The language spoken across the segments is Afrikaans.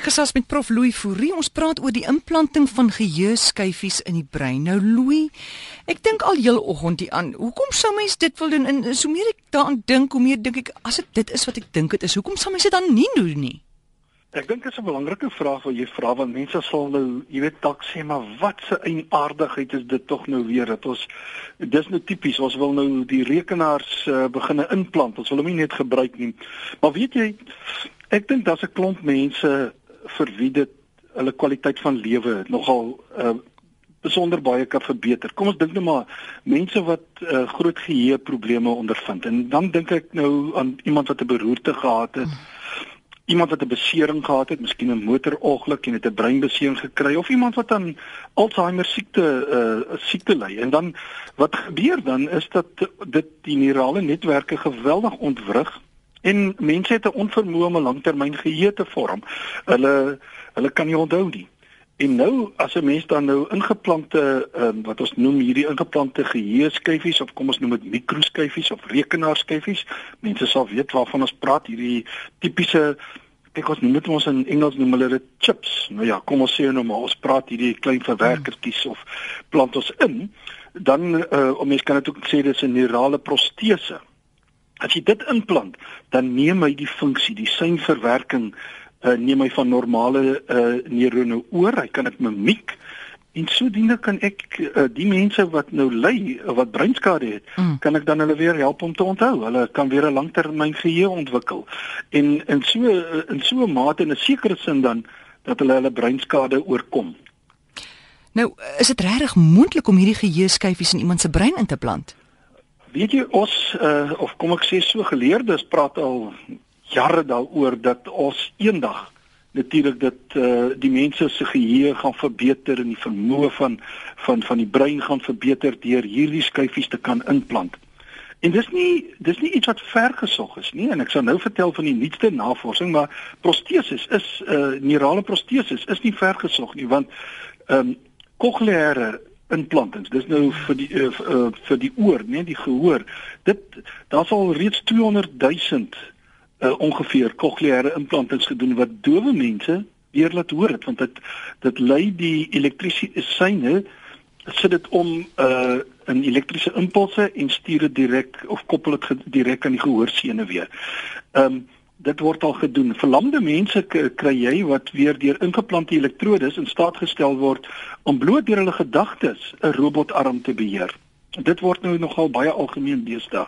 Ek gesels met Prof Louis Fourie. Ons praat oor die implanting van geheueskyfies in die brein. Nou Louis, ek dink al heel oggend hier aan. Hoekom sou mens dit wil doen? En so meer ek daaraan dink, hoe meer dink ek as dit dit is wat ek dink dit is, hoekom sou mens dit dan nie doen nie? Ek dink dit is 'n belangrike vraag wat jy vra want mense sal nou, jy weet, dalk sê maar wat se eienaardigheid is dit tog nou weer dat ons dis nou tipies, ons wil nou die rekenaars uh, begine inplant. Ons wil hom nie net gebruik nie. Maar weet jy, ek dink daar's 'n klomp mense vir wie dit hulle kwaliteit van lewe nogal uh, besonder baie kan verbeter. Kom ons dink nou maar mense wat uh, groot geheue probleme ondervind en dan dink ek nou aan iemand wat 'n beroerte gehad het. Iemand wat 'n besering gehad het, miskien 'n motorongeluk en het 'n breinbesering gekry of iemand wat aan Alzheimer siekte uh siekte ly. En dan wat gebeur dan is dat dit die neurale netwerke geweldig ontwrig En mense het 'n onvermoë om 'n langtermyn geheue te vorm. Hulle hulle kan nie onthou nie. En nou as 'n mens dan nou ingeplante um, wat ons noem hierdie ingeplante geheueskyfies of kom ons noem dit mikroskyfies of rekenaarskyfies, mense sal weet waarvan ons praat, hierdie tipiese kyk ons noem dit ons in Engels noem hulle dit chips. Nou ja, kom ons sê nou maar ons praat hierdie klein verwerkertjies of plant ons in, dan uh, om mens kan dit ook sê dis 'n neurale prostese. As jy dit implant, dan neem hy die funksie, die seinverwerking uh, neem hy van normale uh, neurone oor. Hy kan dit mimiek en sodoende kan ek uh, die mense wat nou ly, wat breinskade het, mm. kan ek dan hulle weer help om te onthou. Hulle kan weer 'n langtermyn geheue ontwikkel. En in so in so 'n mate en 'n sekere sin dan dat hulle hulle breinskade oorkom. Nou, is dit regtig moontlik om hierdie geheueskyfies in iemand se brein in te plant? Weet jy ons uh, of kom ek sê so geleerdes praat al jare daaroor dat ons eendag natuurlik dat uh, die mense se geheue gaan verbeter en die vermoë van van van die brein gaan verbeter deur hierdie skyfies te kan inplant. En dis nie dis nie iets wat vergesog is nie en ek sal nou vertel van die nuutste navorsing maar prosteses is uh, neurale prosteses is nie vergesog nie want ehm um, kokleaire implantings. Dis nou vir die uh, uh, vir die oor, nee, die gehoor. Dit daar's al reeds 200 000 uh, ongeveer kokleaire implantings gedoen wat dowe mense weer laat hoor het want dit dit lei die elektriese syne sit dit om uh, 'n elektriese impulse en stuur dit direk of koppel dit direk aan die gehoorsene weer. Ehm um, dit word al gedoen. Verlamde mense kry jy wat weer deur ingeplante elektrodes in staat gestel word om bloot deur hulle gedagtes 'n robotarm te beheer. Dit word nou nogal baie algemeen deesdae.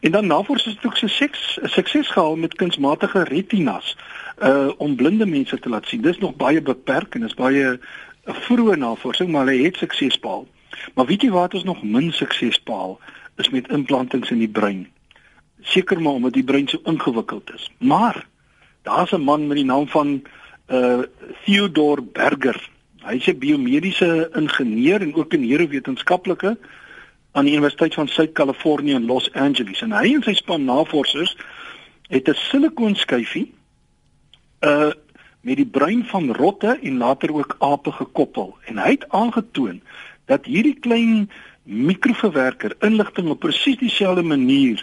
En dan navorsing het ook sukses sukses gehaal met kunsmatige retinas uh om blinde mense te laat sien. Dis nog baie beperk en is baie vroeë navorsing, maar hulle het sukses behaal. Maar weet jy wat ons nog min sukses behaal is met implantings in die brein seker maar omdat die brein so ingewikkeld is. Maar daar's 'n man met die naam van uh Theodor Berger. Hy's 'n biomediese ingenieur en ook 'n neurowetenskaplike aan die Universiteit van Suid-Kalifornië in Los Angeles. En hy en sy span navorsers het 'n silikoonskyfie uh met die brein van rotte en later ook ape gekoppel en hy het aangetoon dat hierdie klein mikroverwerker inligting op presies dieselfde manier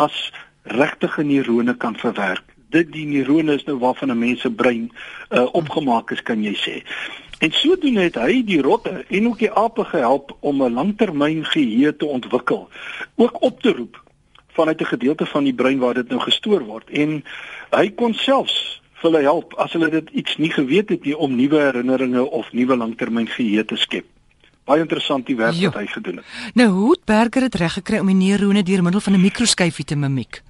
as regtige neurone kan verwerk. Dit die neurone is nou waarvan 'n mens se brein uh, opgemaak is, kan jy sê. En sodoende het hy die rotte en ook die ape gehelp om 'n langtermyn geheue te ontwikkel, ook op te roep vanuit 'n gedeelte van die brein waar dit nou gestoor word. En hy kon selfs hulle help as hulle dit iets nie geweet het nie om nuwe herinneringe of nuwe langtermyn geheue te skep baie interessant die werk jo. wat hy gedoen het. Nou hoe het Berger dit reg gekry om die neurone deur middel van 'n mikroskyfie te mimiek?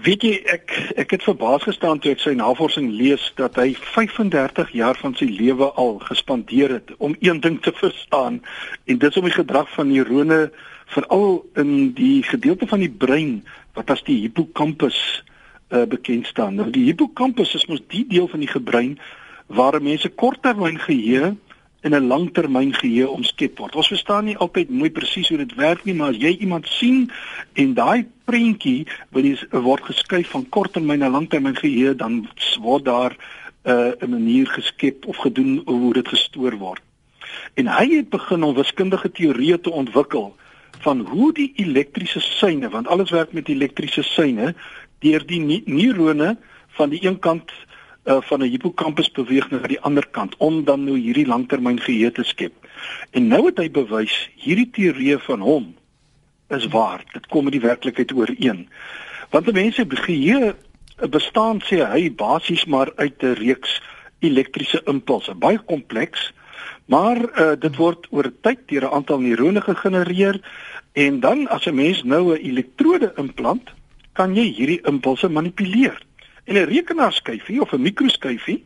Weet jy ek ek het verbaas gestaan toe ek sy navorsing lees dat hy 35 jaar van sy lewe al gespandeer het om een ding te verstaan en dit is om die gedrag van neurone veral in die gedeelte van die brein wat as die hippocampus uh, bekend staan. Nou die hippocampus is mos die deel van die gebrein waar mense korttermyn geheue in 'n langtermyn geheue omskep word. Ons verstaan nie altyd mooi presies hoe dit werk nie, maar as jy iemand sien en daai prentjie word geskuif van korttermyn na langtermyn geheue, dan word daar 'n uh, manier geskep of gedoen hoe dit gestoor word. En hy het begin om wiskundige teorieë te ontwikkel van hoe die elektriese seine, want alles werk met elektriese seine, deur die neurone van die een kant uh, van 'n hippocampus beweeg na die ander kant om dan nou hierdie langtermyn geheue te skep. En nou het hy bewys hierdie teorie van hom is waar. Dit kom met die werklikheid ooreen. Want die mense geheue bestaan sê hy basies maar uit 'n reeks elektriese impulse, baie kompleks. Maar uh, dit word oor tyd deur 'n aantal neurone gegenereer en dan as 'n mens nou 'n elektrode implant, kan jy hierdie impulse manipuleer. En 'n rekenaarskyfie of 'n mikroskyfie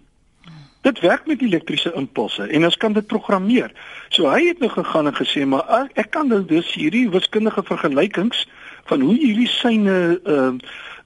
Dit werk met elektriese impulse en ons kan dit programmeer. So hy het nou gegaan en gesê maar ek, ek kan nou dus hierdie wiskundige vergelykings van hoe hierdie syne uh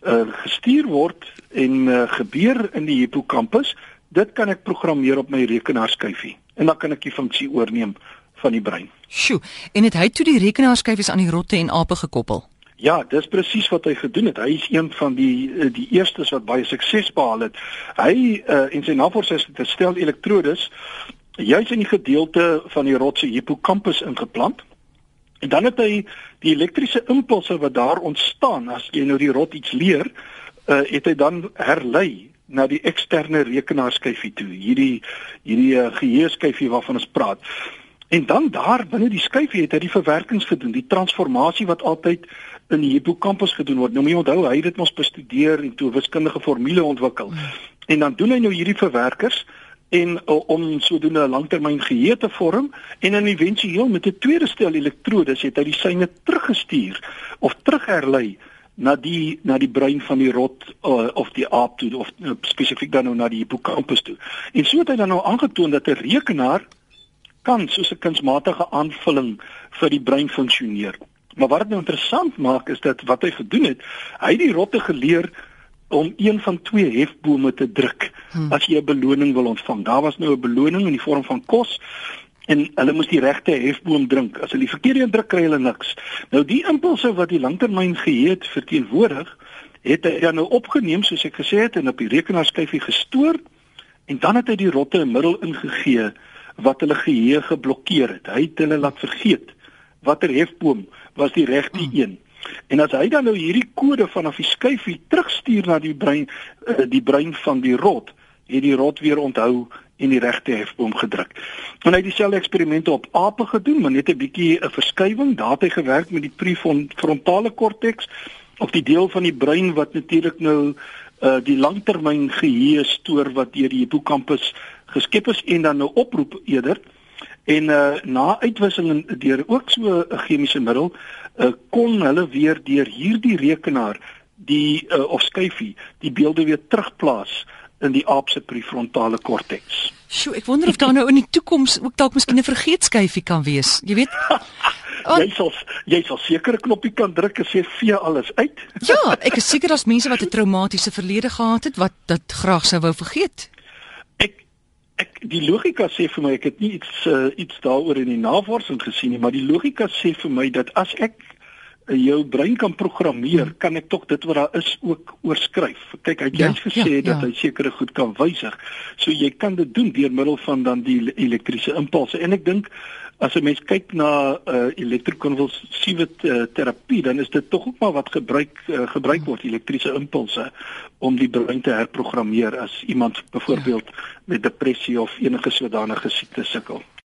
uh gestuur word en uh, gebeur in die hippocampus, dit kan ek programmeer op my rekenaarskyfie en dan kan ek die funksie oorneem van die brein. Sjoe, en het hy toe die rekenaarskyfies aan die rotte en ape gekoppel? Ja, dis presies wat hy gedoen het. Hy is een van die eh, die eerstes wat baie sukses behaal het. Hy uh, en sy navorsers het gestel elektrodes juis in die gedeelte van die rotse hippocampus ingeplant. En dan het hy die elektriese impulse wat daar ontstaan as jy nou die rot iets leer, uh, het hy dan herlei na die eksterne rekenaarskyfie toe. Hierdie hierdie uh, geheueskyfie waarvan ons praat. En dan daar binne die skyfie het hy die verwerkings gedoen, die transformasie wat altyd in die hippocampus gedoen word. Nou moet jy onthou, hy het dit mos bestudeer en toe wiskundige formule ontwikkel. En dan doen hy nou hierdie verwerkers en uh, om sodoende 'n langtermyn geheue te vorm en dan éventueel met 'n tweede stel elektrodes het hy die syne teruggestuur of terugherlei na die na die brein van die rot uh, of die aap toe of uh, spesifiek dan nou na die hippocampus toe. En so het hy dan nou aangetoon dat 'n rekenaar kan soos 'n kunsmatige aanvulling vir die brein funksioneer. Maar wat dit nou interessant maak is dat wat hy gedoen het, hy het die rotte geleer om een van twee hefbome te druk hmm. as jy 'n beloning wil ontvang. Daar was nou 'n beloning in die vorm van kos en hulle moes die regte hefboom drink. As hulle die verkeerde een druk, kry hulle niks. Nou die impulse wat die langtermyn geheue verteenwoordig, het hy dan nou opgeneem soos ek gesê het en op die rekenaarskyfie gestoor en dan het hy die rotte 'n middel ingegee wat hulle geheue geblokkeer het. Hy het hulle laat vergeet watter hefboom was die regte mm. een. En as hy dan nou hierdie kode vanaf die skyfie terugstuur na die brein uh, die brein van die rot, het die rot weer onthou en die regte hefboom gedruk. En hy het dieselfde eksperimente op ape gedoen, maar net 'n bietjie 'n verskywing. Daar het hy gewerk met die prefrontale korteks of die deel van die brein wat natuurlik nou uh die langtermyn geheue stoor wat deur die hippocampus geskep is en dan nou oproep eerder. En uh na uitwisseling deur ook so 'n chemiese middel, uh kon hulle weer deur hierdie rekenaar die uh, of skyfie die beelde weer terugplaas in die aap se prefrontale korteks. Sjoe, ek wonder of daar nou in die toekoms ook dalk miskien 'n vergeetskyfie kan wees. Jy weet Jy sal jy sal seker 'n knoppie kan druk en sê vee alles uit. ja, ek is seker daar's mense wat 'n traumatiese verlede gehad het wat dit graag sou wou vergeet die logika sê vir my ek het nie iets uh, iets daaroor in die navorsing gesien nie maar die logika sê vir my dat as ek uh, jou brein kan programmeer kan ek tog dit wat daar is ook oorskryf. Kyk hy het ja, gesê ja, dat ja. hy sekere goed kan wysig. So jy kan dit doen deur middel van dan die elektriese impulse. En ek dink as 'n mens kyk na uh, elektrokonvulsiewe uh, terapie, dan is dit tog ook maar wat gebruik uh, gebruik word elektriese impulse om die brein te herprogrammeer as iemand byvoorbeeld ja. met depressie of enige sodanige siekte sukkel.